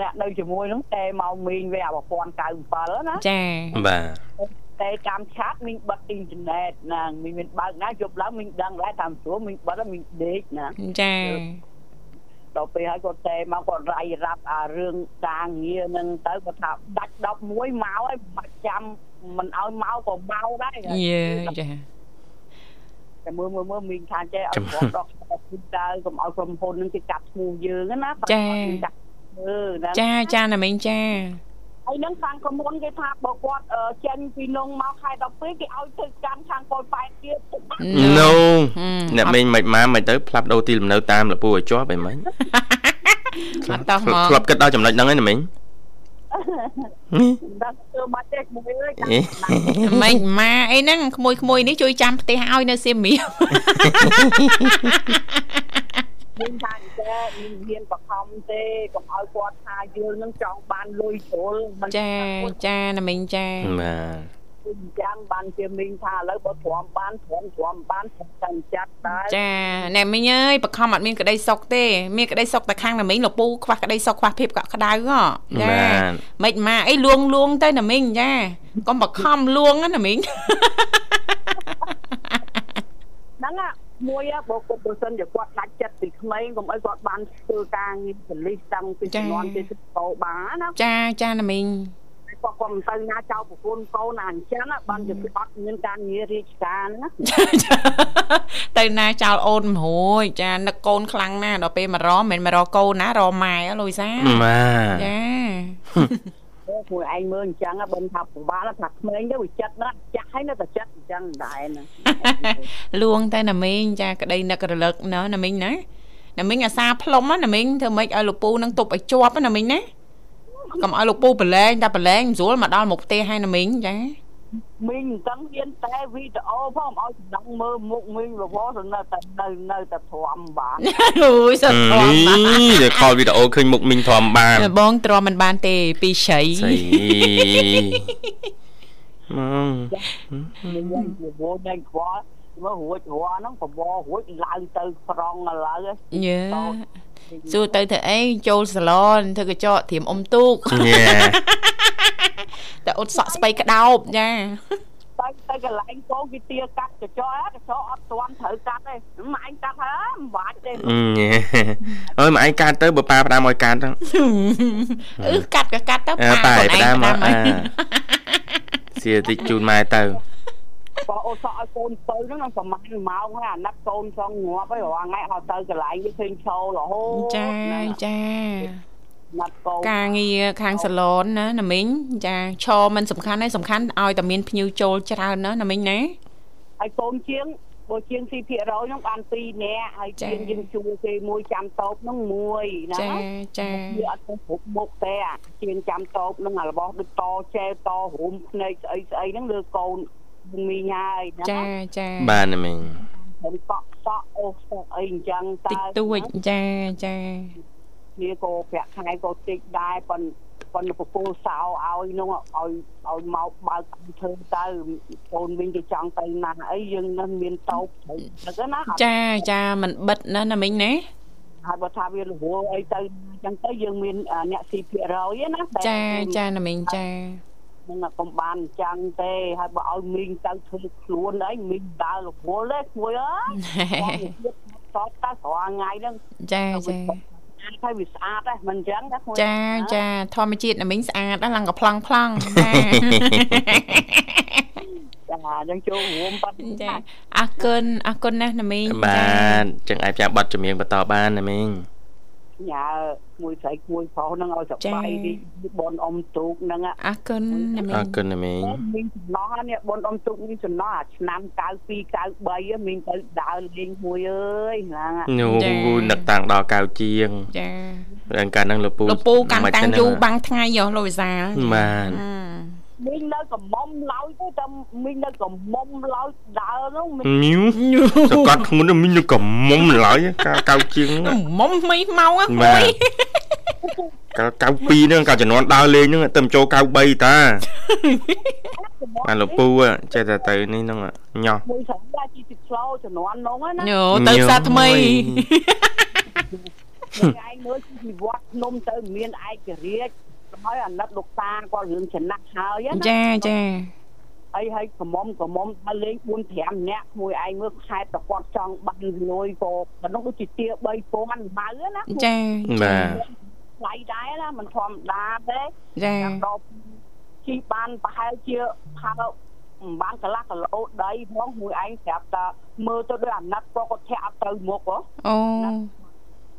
អ្នកនៅជាមួយហ្នឹងតែមកមីងវាអាប្រព័ន្ធ97ណាចាបាទតែតាមឆាតមីងបិទអ៊ីនធឺណិតណាមីងមានបើកណាជប់ឡើងមីងដឹងដែរតាមស្រួលមីងបិទហើយមីងដេកណាចាដល់ពេលហើយគាត់តែមកគាត់រាយរាប់អារឿងការងារហ្នឹងទៅគាត់ថាដាច់11មកហើយមិនចាំមិនឲ្យមកក៏មកដែរយេចាតែមើលមើលមើលមីងថាចេះឲ្យគាត់ដកទៅទៅកុំឲ្យក្រុមហ៊ុនហ្នឹងគេកាត់ឈ្មោះយើងណាអឺណា ចាចាណាមីងចាហើយនឹងខាងក្រុមហ៊ុនគេថាបើគាត់ចេញពីនងមកខែ12គេឲ្យទៅកាន់ខាងពលប៉ែតទៀតណូហឹមអ្នកមីងមិនមកមិនទៅផ្លាប់ដូរទីលំនៅតាមលពូឲ្យជាប់អីមិញអត់តោះមកធ្លាប់គិតដល់ចំណុចហ្នឹងឯណាមីងដល់ធ្វើមកទេមួយអើយអេមិនម៉ាអីហ្នឹងក្មួយក្មួយនេះជួយចាំផ្ទះឲ្យនៅសៀមរាប មានថាអញ្ចឹងមានហ៊ានបខំទេកុំឲ្យគាត់ថាយើងនឹងចង់បានលុយជ្រុលមិនចាចាណាមីងចាបាទអញ្ចឹងបានជាមីងថាឥឡូវបើទ្រាំបានទ្រាំទ្រាំបានតែចាត់ដែរចាណែមីងអើយបខំអត់មានក្តីសុខទេមានក្តីសុខតែខាងណាមីងលពូខ្វះក្តីសុខខ្វះភាពកក់ក្ដៅហ៎ចាបាទមិនម៉ាអីលួងលួងទៅណាមីងចាកុំបខំលួងណាមីងហ្នឹងណា មួយបើគាត់បើសិនជាគាត់ដាច់ចិត្តពីក្មេងកុំឲ្យគាត់បានធ្វើការងារប៉ូលីសតាំងពីជំនាន់ទីទៅបានណាចាចាណាមីងគាត់គាត់មិនទៅណាចោលប្រពន្ធកូនណាអញ្ចឹងបានជាអត់មានការងាររាជការណាទៅណាចោលអូនមរួយចានឹកកូនខ្លាំងណាស់ដល់ពេលមករមមិនមែនមករកកូនណារកម៉ែហ៎លូយសាបាទចា មួយឯងមើលអញ្ចឹងបើថាពិបាកថាក្មេងទៅវាចិត្តណាចាស់ហើយនៅតែចិត្តអញ្ចឹងដែរណាលួងតែណាមីងចាក្តីនឹករលឹកណ៎ណាមីងណាណាមីងអាសាផ្លុំណាមីងធ្វើម៉េចឲ្យលោកពូនឹងទប់ឲ្យជាប់ណាមីងណាកុំឲ្យលោកពូប្រឡែងតែប្រឡែងមិនស្រួលមកដល់មុខផ្ទះហើយណាមីងចា មីងអញ្ចឹងហ៊ានតែវីដេអូផងឲ្យស្ដឹងមើលមុខមីងរវល់ទៅនៅតែនៅនៅតែទ្រាំបានអូយសត្វធំណាស់នេះខលវីដេអូឃើញមុខមីងធំបានបងទ្រាំមិនបានទេពីជ្រៃស្អីមកមីងរវល់តែខ្វល់មើលរួចរាល់ហ្នឹងបបររួចឡើងទៅប្រងឥឡូវយេ សួរទៅធ្វើអីចូលសាឡនធ្វើកញ្ចក់ត្រៀមអុំទូកញ៉ែតែអ៊ុតសក់ស្បៃក្តោបចាទៅទៅកន្លែងកូនគេទាកាត់កញ្ចក់កញ្ចក់អត់ទាន់ត្រូវកាត់ទេម៉ែឯងកាត់ហើយមិនបាច់ទេញ៉ែអើយមកឯងកាត់ទៅបើប៉ាផ្ដាំឲ្យកាត់ហ្នឹងអឺកាត់ក៏កាត់ទៅអើប៉ាខ្លួនឲ្យផ្ដាំមកផ្អាឲ្យសៀតិចជូនម៉ែទៅ បើអូសក់ឲ្យកូនទៅហ្នឹងនឹងប្រហែលម៉ោងហើយអាណិតកូនសងងាប់ហើយរាល់ថ្ងៃឲ្យទៅកន្លែងវាឃើញឈោរហូតចាចាណាត់កូនការងារខាងសាឡនណាណាមីងចាឈរមិនសំខាន់ទេសំខាន់ឲ្យតែមានភ្ញៀវចូលច្រើនណាណាមីងណាហើយកូនជាងបើជាង2%ហ្នឹងបាន2នាក់ហើយជាងយើងជួគេមួយចាំតូបហ្នឹងមួយណាចាចាវាអត់ទៅគ្រប់មុខទេអាជាងចាំតូបហ្នឹងអារបស់ដូចតចែតរុំភ្នែកស្អីស្អីហ្នឹងលើកូន មីងហើយណាចាចាបាទណាមីងខ្ញុំកក់សក់អូសក់អីអញ្ចឹងតើតិចតួចចាចាវាក៏ប្រាក់ខែក៏តិចដែរប៉ុន្តែប៉ុន្តែពពូសោឲ្យនោះឲ្យឲ្យមកបើកធ្វើទៅកូនវិញគេចង់ទៅណាអីយើងនឹងមានតោបទៅណាចាចាមិនបិទណាណាមីងណាហើយបើថាវារហូតអីទៅអញ្ចឹងទៅយើងមានអ្នកស៊ីភាគរយណាចាចាណាមីងចា នឹងកុំបានអញ្ចឹងទេហើយបើឲ្យមីងទៅធ្វើខ្លួនអីមីងដើររវល់ទេគួយអើយតតតស្រាល់ថ្ងៃហ្នឹងចាចាហើយវាស្អាតដែរមិនអញ្ចឹងណាគួយចាចាធម្មជាតិណាមីងស្អាតណាស់ឡើងកំ plong ប្លង់ចាចាអញ្ចឹងចូលរួមបាត់ចាអរគុណអរគុណណាស់ណាមីងបាទចឹងអាចផ្សាយប័ណ្ណចម្រៀងបន្តបានណាមីង ញ៉ាមួយស្រីមួយប្រុសហ្នឹងឲ្យសបាយរីបនអ៊ំទូកហ្នឹងអរគុណណាមីអรงគុណណាមីងមីងចំណោះនេះបនអ៊ំទូកនេះចំណោះអាឆ្នាំ92 93មីងទៅដើរលេងមួយអើយហ្នឹងនោះនឹកតាំងដល់កៅជាងចារឿងកាលហ្នឹងលោកពូលោកពូកាន់តាំងយូរបាំងថ្ងៃយោលោកវិសាលបាទអឺ មីងនៅកំមុំឡើយទៅតែមីងនៅកំមុំឡើយដើរហ្នឹងមីងញូសកាត់ធ្ងន់មីងនឹងកំមុំឡើយកាលកៅជាងហ្នឹងមុំមីម៉ោងបាមួយទកាលកៅ2ហ្នឹងកាលជំនាន់ដើរលេងហ្នឹងទៅចូលកៅ3តាបានលោកពូចេះតែទៅនេះហ្នឹងញោះមួយស្រីដែរជីទឹកស្លោជំនាន់ហ្នឹងណាញោទៅផ្សារថ្មីឯងមើលជីវត្តភ្នំទៅមានឯករាជ្យ ហើយអាណិតលោកតាគាត់រឿងចំណាក់ហើយណាចាចាហើយហើយកមុំកមុំដល់លេង4 5នាក់មួយឯងមើលខែតគាត់ចង់បានលុយក៏ប៉ុណ្ណឹងដូចជាទា3000ម៉ៅណាចាបាទថ្លៃដែរណាមិនធម្មតាទេចាដល់ជីបានប្រហែលជាផើមិនបានកន្លះគីឡូដីផងមួយឯងប្រាប់ថាមើលទៅដូចអាណិតក៏គាត់ធាក់អត់ទៅមុខហ៎អូ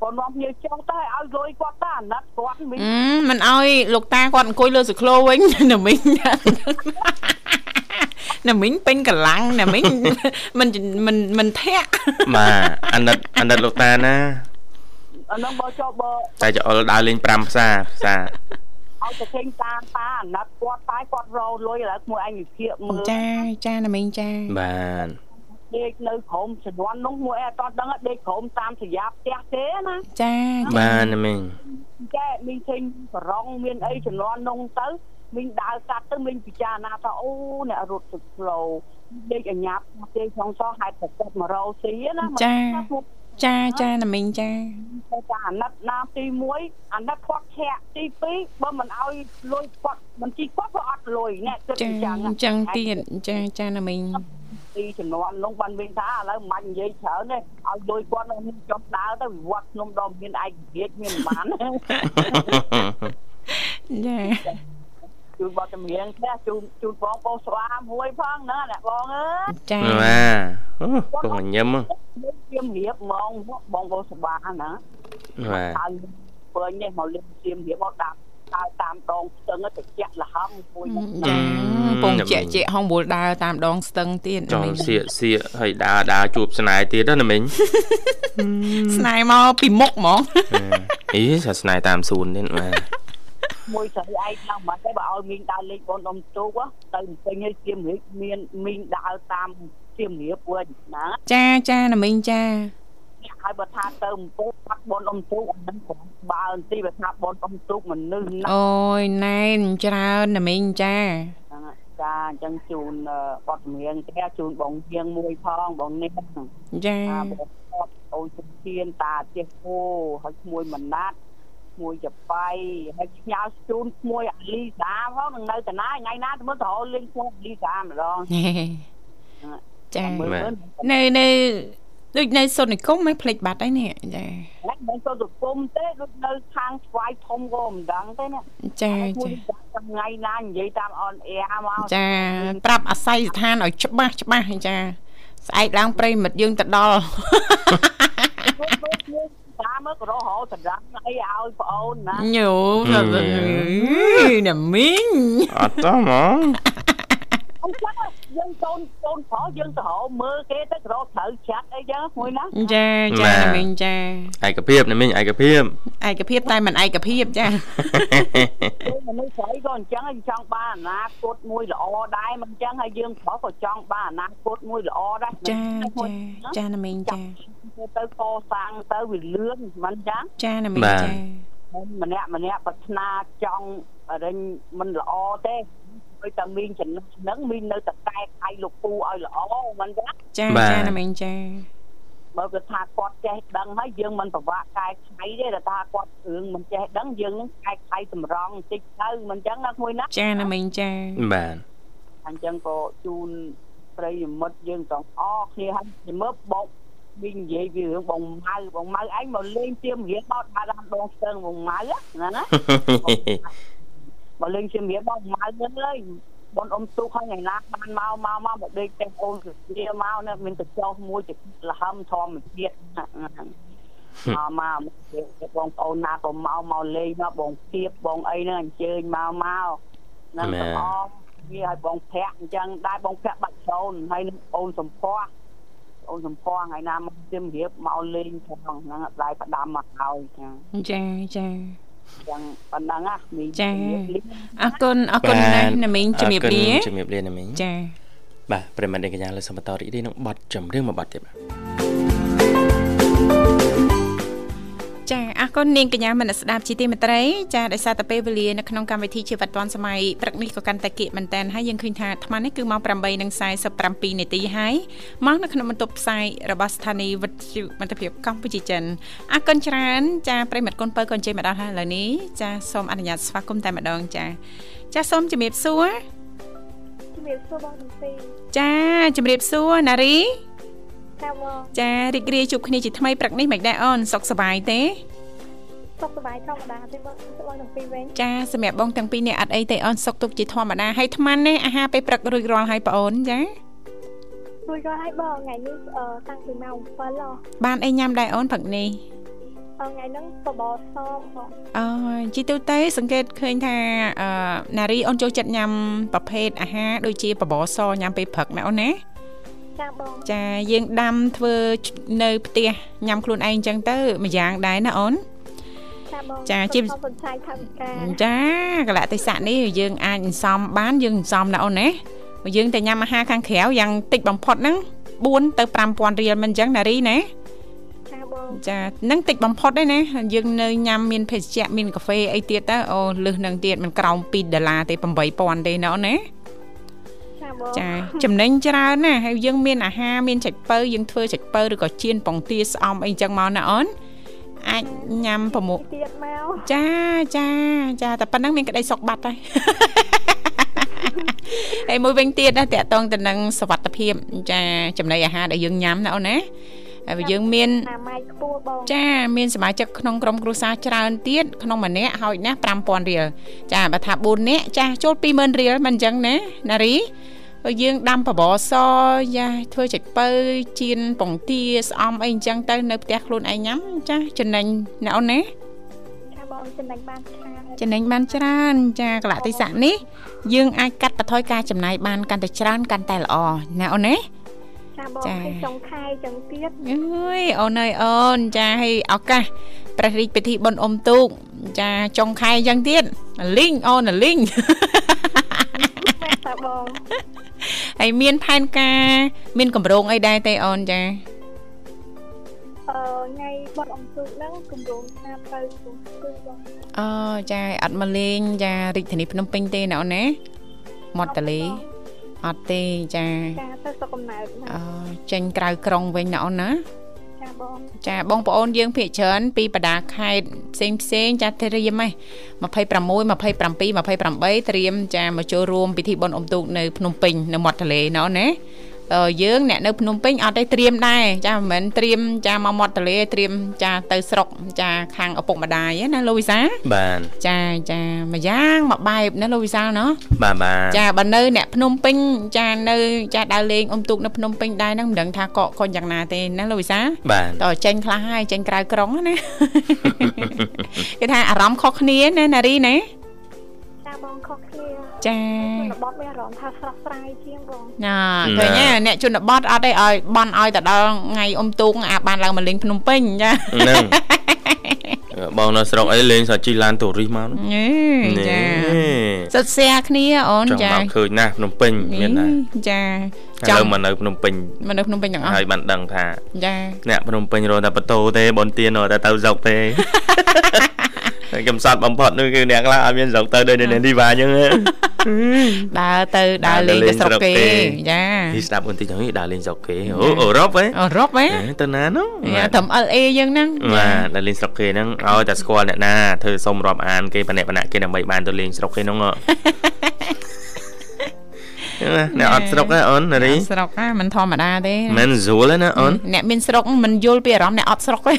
គាត់នាំគ្នាចង់ទៅឲ្យលុយគាត់ទៅអាណិតគាត់មិនអឺមិនអោយលោកតាគាត់អង្គុយលើសក្លោវិញណាមីងណាមីងពេញកម្លាំងណាមីងមិនមិនមិនធាក់បាទអាណិតអាណិតលោកតាណាអាហ្នឹងបើចុះបើតែចអុលដើរលេង5ផ្សារផ្សារឲ្យទៅឃើញតាមតាអាណិតគាត់តែគាត់រលុយឥឡូវមួយឯងវិភាគមើលចាចាណាមីងចាបាទ ដេកនៅក្រុមជំនាន់នោះមួយឯងអត់តដឹងដេកក្រុមតាមសយាផ្ទះទេណាចាបាទណាមីងចេះមីងឃើញប្រងមានអីជំនាន់នោះទៅមីងដើរកាត់ទៅមីងពិចារណាថាអូអ្នករត់ទៅផ្លូវដេកអញ្ញាប់ទេចង់សោះហេតុតែគាត់មករោស៊ីណាចាចាណាមីងចាតែថាអាណិតណាទី1អាណិតគាត់ធាក់ទី2បើមិនឲ្យលុយគាត់មិនជីគាត់ក៏អត់លុយអ្នកគិតចាអញ្ចឹងអញ្ចឹងទៀតចាចាណាមីង ទីជំនាន់នោះបានវិញថាឥឡូវមិននិយាយច្រើនទេឲ្យលុយគាត់នឹងចុះដើរទៅវត្តខ្ញុំដល់មានឯករាជ្យមានមិនបានចាជូនបទចម្រៀងផ្ទះជូនជូនបងបងស្វាមួយផងណាអ្នកបងអើយចាបាទអូពុកញញឹមយើងជៀមរៀបហ្មងបងបងស្វាណាបាទហើយពេញនេះមកលេងជៀមរៀបមកដាក់ ដើរតាមដងស្ទឹងទៅជាក់លហំមួយចាពងជាក់ជាក់ហងបួលដើរតាមដងស្ទឹងទៀតចណាង់មីងសៀកសៀកហើយដើរដើរជួបស្នេហ៍ទៀតណាមីងស្នេហ៍មកពីមុខហ្មងអីសាស្នេហ៍តាមសួនទៀតបាទមួយស្រីឯងហ្នឹងមិនទេបើឲ្យមីងដើរលេងបងដុំទូកទៅពេញឲ្យជៀមរៀបមានមីងដើរតាមជៀមរៀបវិញណាចាចាណាមីងចា ហើយបើថាទៅអំពូបាត់បនអំទូកអាហ្នឹងក៏បើអន្ទីបើថាបនអំទូកមនុស្សណាស់អូយណែនច្រើនណាមីងចាហ្នឹងហើយចាអញ្ចឹងជូនអឺបទចម្រៀងផ្ទះជូនបងជាងមួយផងបងនេះហ្នឹងចាតាបងគាត់អូនសុធានតាចេះគោហើយឈ្មោះមណាត់ឈ្មោះចបៃហើយផ្ញើជូនឈ្មោះអាលីសាផងនឹងនៅតាណាថ្ងៃណាទៅមើលទៅរកលេងឈ្មោះអាលីសាម្ដងចាមើលមើលនៅនៅ ដូចនៅសុននិគមមិនភ្លេចបាត់ហើយនេះចាហើយមិនទៅទៅគុំទេដូចនៅខាងស្វាយធំក៏មិនដឹងទេណាចាមួយចាថ្ងៃណានិយាយតាមអនអែមកចាប្រាប់អាស័យស្ថានឲ្យច្បាស់ច្បាស់ចាស្អែកឡើងប្រិមិត្តយើងទៅដល់តាមមើលក៏រហោសម្រាប់អីឲ្យប្អូនណាញោណាមីងអត់តហ្មង អញ្ចឹងយើងកូនកូនប្រុសយើងទៅរកមើលគេទៅរកត្រូវចាត់អីចឹងមួយណាចាចាណាមីងចាឯកភាពណាមីងឯកភាពឯកភាពតែមិនឯកភាពចាមនុស្សស្រីក៏អញ្ចឹងហើយចង់បានអនាគតមួយល្អដែរមិនអញ្ចឹងហើយយើងប្រុសក៏ចង់បានអនាគតមួយល្អដែរចាចាចាណាមីងចាទៅកសាងទៅវាលឿនមិនអញ្ចឹងចាណាមីងចាម្នាក់ម្នាក់ប្រាថ្នាចង់រិញមិនល្អទេ ដូចតែមីងចំណុចហ្នឹងមីងនៅតែកែខៃលោកពូឲ្យល្អមិនអញ្ចឹងចាចាណាមីងចាបើគាត់ថាគាត់ចេះដឹងហើយយើងមិនប្រវាក់កែខៃទេតែថាគាត់រឿងមិនចេះដឹងយើងនឹងកែខៃតម្រង់បន្តិចទៅមិនអញ្ចឹងណាមួយណាចាណាមីងចាបាទអញ្ចឹងក៏ជូនប្រិយមិត្តយើងទាំងអស់គ្នាហើយជំរឿបងវិញនិយាយពីរឿងបងម៉ៅបងម៉ៅឯងមកលេងទៀមរៀនបោតបាតាមដងស្ទឹងបងម៉ៅណាណា មកលេងទៀមរៀនបងម៉ៅហ្នឹងហើយបងអ៊ំទូខថ្ងៃណាបានមកមកមកមកដេកតែអូនទៅជាមកនៅមានទៅចោះមួយទៅលហឹមធម្មជាតិមកមកបងប្អូនណាក៏មកមកលេងមកបងទៀបបងអីហ្នឹងអញ្ជើញមកមកហ្នឹងទាំងអស់វាឲ្យបងភ័ក្រអញ្ចឹងដែរបងភ័ក្របាច់ចូលហើយនឹងអូនសំភ័ក្រអូនសំភ័ក្រថ្ងៃណាមកជិមរៀបមកលេងផងហ្នឹងដៃផ្ដាំមកហើយចាចាចា ចឹងប៉ុណ្ណឹងណាមីចាអរគុណអរគុណណាស់ណាមីងជំរាបលាជំរាបលាណាមីងចាបាទប្រិមត្តអ្នកកញ្ញាលើសូមបន្តរីករាយនឹងបទចម្រៀងមួយបទទៀតបាទ ចាអរគុណនាងកញ្ញាមនស្ដាប់ជីទីមេត្រីចាដោយសារតែពេលវេលានៅក្នុងកម្មវិធីជីវិតឌွန်សម័យព្រឹកនេះក៏កាន់តែគៀកមែនតើហើយយើងឃើញថាអាត្មានេះគឺម៉ោង8:47នាទីហើយមកនៅក្នុងបន្ទប់ផ្សាយរបស់ស្ថានីយ៍វិទ្យុមិត្តភាពកម្ពុជាចិនអរគុណច្រើនចាប្រិមត្តគុណបើក៏អញ្ជើញមកដល់ហើយឥឡូវនេះចាសូមអនុញ្ញាតស្វាគមន៍តែម្ដងចាចាសូមជំរាបសួរជំរាបសួរបងទាំងពីរចាជំរាបសួរណារី ចាបងចារីករាយជួបគ្នាជាថ្មីព្រឹកនេះមិនដែរអូនសុខសប្បាយទេសុខសប្បាយធម្មតាទេបងបងទាំងពីរវិញចាសម្រាប់បងទាំងពីរនាក់អត់អីទេអូនសុខទុក្ខជាធម្មតាហើយថ្មនេះអាហារពេលព្រឹករួចរាល់ហើយបងអូនចារួចរាល់ហើយបងថ្ងៃនេះអឺតាំងពីម៉ោង7ហ៎បានអីញ៉ាំដែរអូនព្រឹកនេះអឺថ្ងៃហ្នឹងបបរសបងអូយជីទូទៅសង្កេតឃើញថាអឺណារីអូនចូលចិត្តញ៉ាំប្រភេទអាហារដូចជាបបរសញ៉ាំពេលព្រឹកណាអូនណា ចាបងចាយើងដាំធ្វើនៅផ្ទះញ៉ាំខ្លួនឯងអញ្ចឹងទៅម្យ៉ាងដែរណាអូនចាបងចាជីវសុខសន្សាយធម្មតាចាកលៈទេសៈនេះយើងអាចសន្សំបានយើងសន្សំណាអូនណាបើយើងតែញ៉ាំអាហារខាងក្រៅយ៉ាងតិចបំផុតហ្នឹង4ទៅ5000រៀលមិនអញ្ចឹងណារីណាចាបងចានឹងតិចបំផុតទេណាយើងនៅញ៉ាំមានភេសជ្ជៈមានកាហ្វេអីទៀតទៅអូលឹះនឹងទៀតមិនក្រោម2ដុល្លារទេ8000ទេណាអូនណា ចាបងចាចំណេញច្រើនណាហើយយើងមានអាហារមានចាច់ពៅយើងធ្វើចាច់ពៅឬក៏ចៀនប៉ុងទាស្អំអីចឹងមកណាអូនអាចញ៉ាំប្រមុខទៀតមកចាចាចាតែប៉ុណ្ណឹងមានក្តីសុខបាត់ហើយហើយមួយវិញទៀតណាតកតងទៅនឹងសវត្ថភាព ចាចំណីអាហារដែលយើងញ៉ាំណាអូនណាហើយបើយើងមានអាម៉ាយខ្ពស់បងចាមានសមាជិកក្នុងក្រុមគ្រួសារច្រើនទៀតក្នុងម្នាក់ហើយណា5000រៀលចាបើថា4នាក់ចាស់ចូល20000រៀលមិនអញ្ចឹងណាណារីបើ យើងដាំបបរសយ៉ាធ្វើចេចពៅជៀនពងទាស្អំអីអញ្ចឹងទៅនៅផ្ទះខ្លួនឯងញ៉ាំចាចំណេញណាអូនណាចាបងចំណេញបានច្រើនចំណេញបានច្រើន ចាកលៈទេសៈនេះយើងអាចកាត់បន្ថយការចំណាយបានកាន់តែច្រើនកាន់តែល្អណាអូនណាចាបងចាហើយចុងខែចឹងទៀតអើយអូនអើយអូនចាឲ្យឱកាសព្រះរាជពិធីបុណ្យអុំទូកចាចុងខែអញ្ចឹងទៀតលីងអូនលីងចាបង ហើយមានផែនការ មានកម្រងអីដែរទេអូនចាអឺថ្ងៃបត់អំទូកហ្នឹងគម្រោងថាទៅទូគឺបងអូចាអត់មកលេងចារាជធានីភ្នំពេញទេណាអូនណាមាត់ទលេអត់ទេចាចាទៅសុកកំណើតមកអូចេញក្រៅក្រុងវិញណាអូនណា ចាបងចាបងប្អូនយើងភាគច្រើនពីបដាខេត្តផ្សេងផ្សេងចាត្រៀមហ៎26 27 28ត្រៀមចាមកចូលរួមពិធីបុណ្យអុំទូកនៅភ្នំពេញនៅមាត់ទន្លេណោះណាអឺ យើងអ្នកនៅភ្នំពេញអត់ទេត្រៀមដែរចាមិនមែនត្រៀមចាមកមាត់ទន្លេត្រៀមចាទៅស្រុកចាខាងឪពុកម្ដាយណាលោកវិសាលបាទចាចាមួយយ៉ាងមួយបែបណាលោកវិសាលណោះបាទបាទចាបើនៅអ្នកភ្នំពេញចានៅចាដើរលេងអុំទូកនៅភ្នំពេញដែរហ្នឹងមិនដឹងថាកកកុញយ៉ាងណាទេណាលោកវិសាលបាទតើចេញខ្លះហើយចេញក្រៅក្រុងណាគេថាអារម្មណ៍ខុសគ្នាណាណារីណាចាបងខុសគ្នា ចាល្បទមានអារម្មណ៍ថាស្រស់ស្រាយជាងបងណាឃើញទេអ្នកជនបទអត់ទេឲ្យបន់ឲ្យទៅដល់ថ្ងៃអ៊ំទូកអាបានឡើងមកលេងភ្នំពេញចាហ្នឹងបងនៅស្រុកអីលេងសាជីឡានទូរីសមកហ្នឹងញេចានេះសិតសែគ្នាអូនចង់ចាមកឃើញណាស់ភ្នំពេញមានណាចាឥឡូវមកនៅភ្នំពេញមកនៅភ្នំពេញទាំងអស់ហើយបានដឹងថាចាអ្នកភ្នំពេញរត់តែបន្ទោទេបនទៀនរត់តែទៅស្រុកទេហើយ កំសត់បំផុតនោះគឺអ្នកខ្លះអត់មានស្រុកទៅដូចនៅនេះវ៉ាអញ្ចឹងដើរទៅដើរលេងទៅស្រុកគេចានេះស្ដាប់បន្តិចទៅនេះដើរលេងស្រុកគេអូអឺរ៉ុបហ៎អឺរ៉ុបហ៎ហេទៅណានោះយ៉ាត្រឹម LA យើងហ្នឹងបាទដើរលេងស្រុកគេហ្នឹងឲ្យតែស្គាល់អ្នកណាធ្វើសុំរាប់អានគេបណៈបណៈគេដើម្បីបានទៅលេងស្រុកគេហ្នឹងហ៎អ្នកអត់ស្រុកហ៎អូននារីស្រុកហ่าមិនធម្មតាទេមិនស្រួលទេណាអូនអ្នកមានស្រុកមិនយល់ពីអារម្មណ៍អ្នកអត់ស្រុកទេ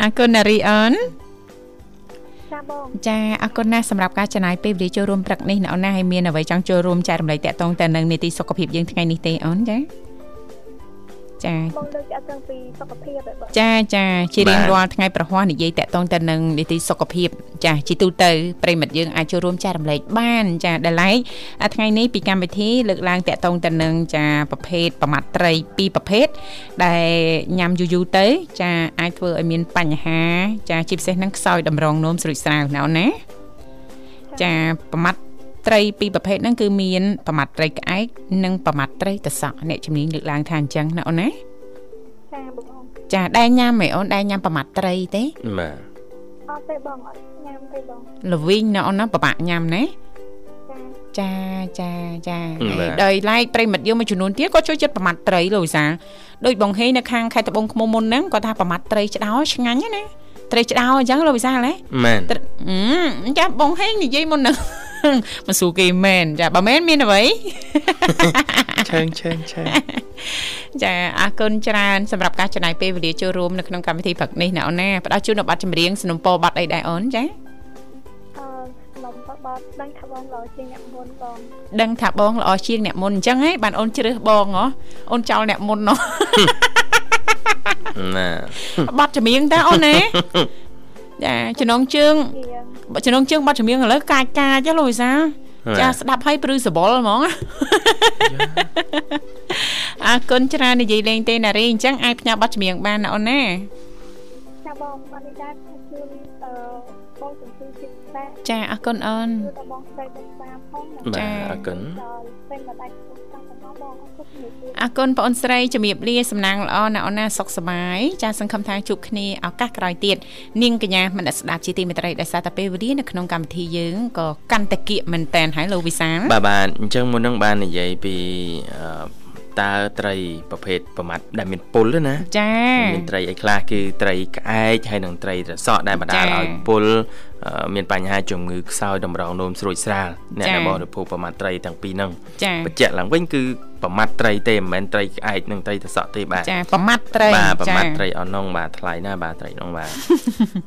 អរគុណណារីអូនចាបងចាអរគុណណាស់សម្រាប់ការចំណាយពេលវេលាចូលរួមព្រឹកនេះណាអូនណាហើយមានអ្វីចង់ចូលរួមចែករំលែកតាក់ទងទៅនឹងនីតិសុខភាពយើងថ្ងៃនេះទេអូនចា ចាបងលើកចាក់តាំងពីសុខភាពឯបងចាចាជារៀងរាល់ថ្ងៃប្រហ័សនិយាយតាក់ទងទៅនឹងនីតិសុខភាពចាជាទូទៅប្រិមិត្តយើងអាចចូលរួមចែករំលែកបានចាដែលឡែកអាថ្ងៃនេះពីកម្មវិធីលើកឡើងតាក់ទងទៅនឹងចាប្រភេទប្រមាត់ត្រីពីរប្រភេទដែលញ៉ាំយូរយូរទៅ ចាអាចធ្វើឲ្យមានបញ្ហា ចាជាពិសេសហ្នឹងខ្សោយតម្រងនោមស្រួចស្រាវណាអូនណាចាប្រមាត់ ត្រីពីរប្រភេទហ្នឹងគឺមានប្រមាត់ត្រីក្អែកនិងប្រមាត់ត្រីតសក់អ្នកជំនាញលើកឡើងថាអញ្ចឹងណាអូនណាចាបងចាដែរញ៉ាំហ៎អូនដែរញ៉ាំប្រមាត់ត្រីទេបាទអត់ទេបងអត់ញ៉ាំទេបងល្វីងណាអូនណាប្របាក់ញ៉ាំណាចាចាចាចាហើយដោយឡែកប្រិមិត្តយើងមួយចំនួនទៀតក៏ចូលចិត្តប្រមាត់ត្រីលោកវិសាលដូចបងហេងនៅខាងខេត្តត្បូងឃ្មុំមុនហ្នឹងគាត់ថាប្រមាត់ត្រីឆ្ដោឆ្ងាញ់ណាត្រីឆ្ដោអញ្ចឹងលោកវិសាលណាមែនត្រីអឺចាបងហេងនិយាយមុនហ្នឹង មកសួរគេមែនចាបើមែនមានអ្វីឆើងឆើងឆើងចាអរគុណច្រើនសម្រាប់ការចំណាយពេលវេលាចូលរួមនៅក្នុងកម្មវិធីព្រឹកនេះណាអូនណាផ្ដល់ជូននៅប័ណ្ណចម្រៀងสนុំពោប័ណ្ណអីដែរអូនចាអឺខ្ញុំបបត់ដឹងថាបងល្អជាងអ្នកមុនបងដឹងថាបងល្អជាងអ្នកមុនអញ្ចឹងហ៎បានអូនជ្រើសបងហ៎អូនចោលអ្នកមុនណោះណាប័ណ្ណចម្រៀងតើអូនណា ចាចំណងជើងជាចំណងជើងប័ណ្ណចម្រៀងឥឡូវកាចកាចហ៎លោកវិសាលចាស្ដាប់ឲ្យព្រឺសបល់ហ្មងអរគុណច្រើននិយាយលេងទេណារីអញ្ចឹងអាចផ្ញើប័ណ្ណចម្រៀងបានណាអូនណាចាបងអត់នេះដែរថាជូនអឺបងជំនឿចិត្តតែចាអរគុណអូនជូនដល់បងស្រីបងសាផងណាបាទចា៎អរគុណដល់ពេញមកដៃខ្ញុំតាមបងបង អរគុណជំរាបលាអរគុណបងអូនស្រីជំរាបលាសំណាងល្អណាអូនណាសុខសប្បាយចាសង្ឃឹមថាជួបគ្នាឱកាសក្រោយទៀតនាងកញ្ញាមនស្សស្ដាប់ជាទីមេត្រីដោយសារតែពេលវេលានៅក្នុងកម្មវិធីយើងក៏កាន់តែគៀកមែនតែនហើយលោកវិសាលបាទបាទអញ្ចឹងមុននឹងបាននិយាយពីអឺ តើត្រីប្រភេទប្រមាត់ដែលមានពុលទេណាចាមានត្រីអីខ្លះគឺត្រីក្អែកហើយនិងត្រីត្រសក់ដែលបណ្ដាលចា៎ឲ្យពុលអឺមានបញ្ហាជំងឺខ្សោយតម្រងនោមស្រួចស្រាលអ្នកចា៎ដែលបរិភោគប្រមាត់ត្រីទាំងពីរហ្នឹងចាបញ្ជាក់ឡើងវិញគឺប្រមាត់ត្រីទេមិនមែនត្រីក្អែកនិងត្រីត្រសក់ទេបាទចាប្រមាត់ត្រីបាទប្រមាត់ចាត្រីអស់នោះបាទថ្លៃណាស់បាទត្រីនោះបាទ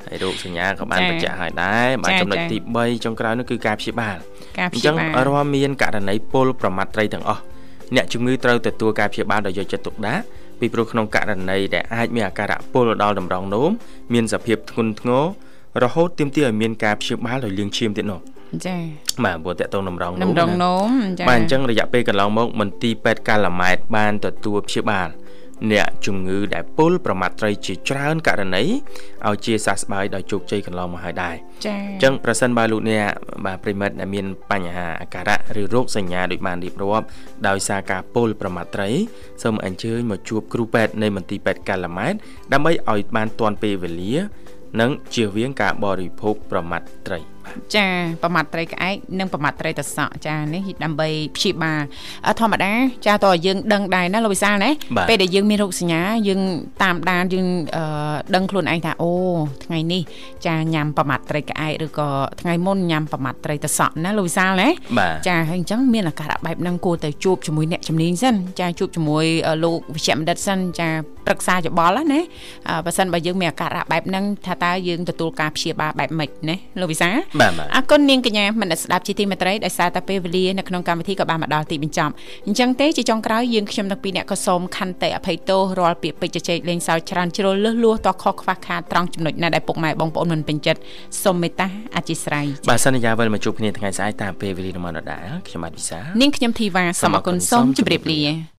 ហើយរោគសញ្ញាក៏បានចា៎បញ្ជាក់ឲ្យដែរបាទចា៎ចំណុចចា៎ទី3ចុងក្រោយនោះគឺការព្យាបាលការអព្ញ្ចឹយាងបាលរាល់មានករណីពុលប្រមាត់ត្រីទាំងអស់ អ្នកជំងឺត្រូវទទួលការព្យាបាលដោយយកចិត្តទុកដាក់ពីព្រោះក្នុងករណីដែលអាចមានអាការៈពុលដល់តម្រងនោមមានសភាពធ្ងន់ធ្ងររហូតទាមទារឲ្យមានការព្យាបាលដោយលាងឈាមទៀតនោះចាបាទព្រោះតកតងតម្រងនោមដំរងណានោមចាបាទអញ្ចឹងរយៈពេលកន្លងមកមន្ទីរពេទ្យកាឡាម៉ែតបានទទួលព្យាបាល អ្នកជំងឺដែលពុលប្រមាត់ត្រីជាច្រើនករណីឲ្យជាសះស្បើយដោយជោគជ័យកន្លងមកហើយដែរចាអញ្ចឹងប្រសិនបើលោកអ្នកបាទប្រិមិត្តដែលមានបញ្ហាអាការៈឬរោគសញ្ញាដូចបានរៀបរាប់ដោយសារការពុលប្រមាត់ត្រីសូមអញ្ជើញមកជួបគ្រូពេទ្យនៃមន្ទីរពេទ្យកាឡាម៉ែតដើម្បីឲ្យបានទាន់ពេលវេលា និងជៀសវាងការបរិភោគប្រមាត់ត្រីបាទ ចាប្រមាត់ត្រីក្អែកនិងប្រមាត់ត្រីតសក់ចានេះដើម្បីព្យាបាលអឺធម្មតា ចាតើយើងដឹងដែរណាលោកវិសាលណាបាទពេលដែលយើងមានរោគសញ្ញាយើងតាមដានយើងអឺដឹងខ្លួនឯងថាអូថ្ងៃនេះចាញ៉ាំប្រមាត់ត្រីក្អែកឬក៏ថ្ងៃមុនញ៉ាំប្រមាត់ត្រីតសក់ណាលោកវិសាលណាបាទចាហើយអញ្ចឹងមានអាការៈបែបហ្នឹងគួរទៅជួបជាមួយអ្នកជំនាញសិនចាជួបជាមួយអឺលោកវិជ្ជបណ្ឌិតសិនចាប្រឹក្សាយោបល់ណាអឺបើសិនបើយើងមានអាការៈបែបហ្នឹងថាតើយើងទទួលការព្យាបាលបែបម៉េចណាលោកវិសាបាទបាទអរគុណនាងកញ្ញាមនស្សស្ដាប់ជាទីមេត្រីដោយសារតែពេលវេលានៅក្នុងកម្មវិធីក៏បានមកដល់ទីបញ្ចប់អញ្ចឹងទេជាចុងក្រោយយើងខ្ញុំទាំងពីរអ្នកក៏សូមខន្តីអភ័យទោសរាល់ពាក្យពេចន៍ជជែកលេងសើចច្រើនជ្រុលលឺលួសតខុសខ្វះខាតត្រង់ចំណុចណាដែលពុកម៉ែបងប្អូនមិនពេញចិត្តសូមមេត្តាអធិស្ឋានបាទសន្យាវិលមកជួបគ្នាថ្ងៃស្អែកតាមពេលវេលារបស់ដដែលខ្ញុំបាទវិសាលនាងខ្ញុំធីវ៉ាសូមអរគុណសូមជម្រាបលា